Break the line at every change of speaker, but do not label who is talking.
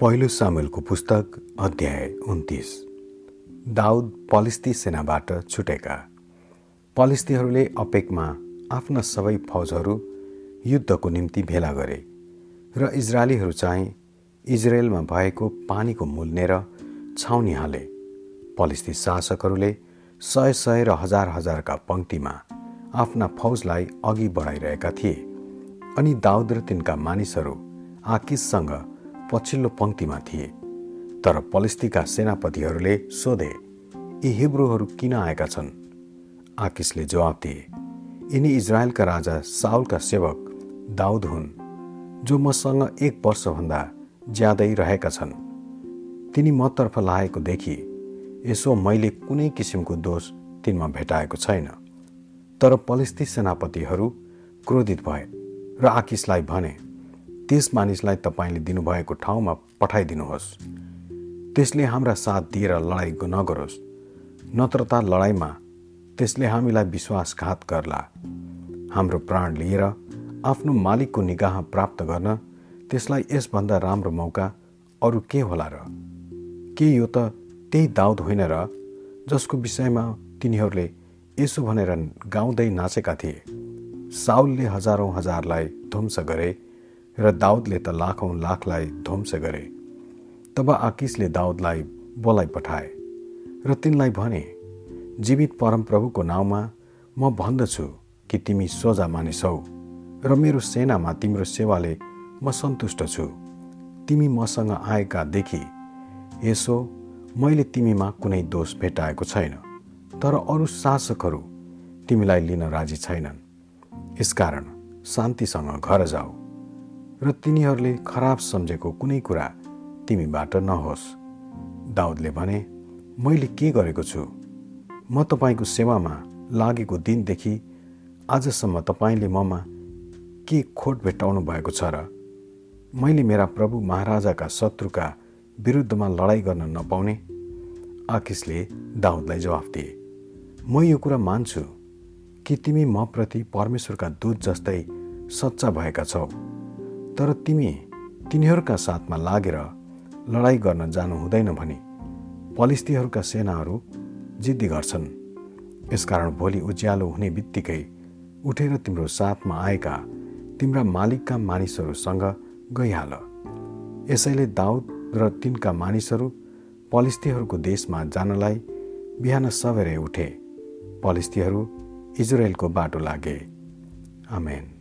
पहिलो सामेलको पुस्तक अध्याय उन्तिस। दाउद पलिस्ती सेनाबाट छुटेका। पलिस्तीहरूले अपेकमा आफ्ना सबै फौजहरू युद्धको निम्ति भेला गरे र इजरायलीहरू चाहिँ इजरायलमा भएको पानीको मुल्नेर छाउनी हाले। पलिस्ती शासकहरूले सय सय र हजार हजारका पङ्क्तिमा आफ्ना फौजलाई अघि बढाइरहेका थिए अनि दाउद र तिनका मानिसहरू आकिससँग पछिल्लो पङ्क्तिमा थिए तर पलिस्तीका सेनापतिहरूले सोधे यी हिब्रूहरू किन आएका छन्? आकिसले जवाब दिए यिनी इजरायलका राजा साउलका सेवक दाउद हुन् जो मसँग एक वर्षभन्दा ज्यादै रहेका छन्। तिनी मतर्फ लागेको देखि यसो मैले कुनै किसिमको दोष तिनमा भेटाएको छैन। तर पलिस्ती सेनापतिहरू क्रोधित भए र आकिसलाई भने त्यस मानिसलाई तपाईँले दिनुभएको ठाउँमा पठाइदिनुहोस्। त्यसले हाम्रा साथ दिएर लडाइँ नगरोस्। नत्र त लडाइँमा त्यसले हामीलाई विश्वासघात गर्ला। हाम्रो प्राण लिएर आफ्नो मालिकको निगाह प्राप्त गर्न त्यसलाई यसभन्दा राम्रो मौका अरू के होला र? के यो त त्यही दाउद होइन र जसको विषयमा तिनीहरूले यसो भनेर गाउँदै नाचेका थिए। साउलले हजारौँ हजारलाई ध्वंस गरे र दाउदले त लाखौँ लाखलाई ध्वंस गरे। तब आकिसले दाउदलाई बोलाइ पठाए र तिनलाई भने जीवित परमप्रभुको नाउँमा म भन्दछु कि तिमी सोझा मानिसौ र मेरो सेनामा तिम्रो सेवाले म सन्तुष्ट छु। तिमी मसँग आएका देखि यसो मैले तिमीमा कुनै दोष भेटाएको छैन तर अरू शासकहरू तिमीलाई लिन राजी छैनन्। यसकारण शान्तिसँग घर जाऊ। र तिनीहरूले खराब सम्झेको कुनै कुरा तिमीबाट नहोस्। दाउदले भने मैले के गरेको छु? म तपाईँको सेवामा लागेको दिनदेखि आजसम्म तपाईँले ममा के खोट भेट्टाउनु भएको छ र मैले मेरा प्रभु महाराजाका शत्रुका विरुद्धमा लडाइँ गर्न नपाउने? आकिसले दाउदलाई जवाफ दिए म यो कुरा मान्छु कि तिमी म प्रति परमेश्वरका दूत जस्तै सच्चा भएका छौ। तर तिमी तिनीहरूका साथमा लागेर लडाइँ गर्न जानु हुँदैन भने पलिस्तीहरूका सेनाहरू जिद्दी गर्छन्। यसकारण भोलि उज्यालो हुने बित्तिकै उठेर तिम्रो साथमा आएका तिम्रा मालिकका मानिसहरूसँग गइहाल। यसैले दाउद र तिनका मानिसहरू पलिस्तीहरूको देशमा जानलाई बिहान सवेरै उठे। पलिस्तीहरू इजरायलको बाटो लागे। आमेन।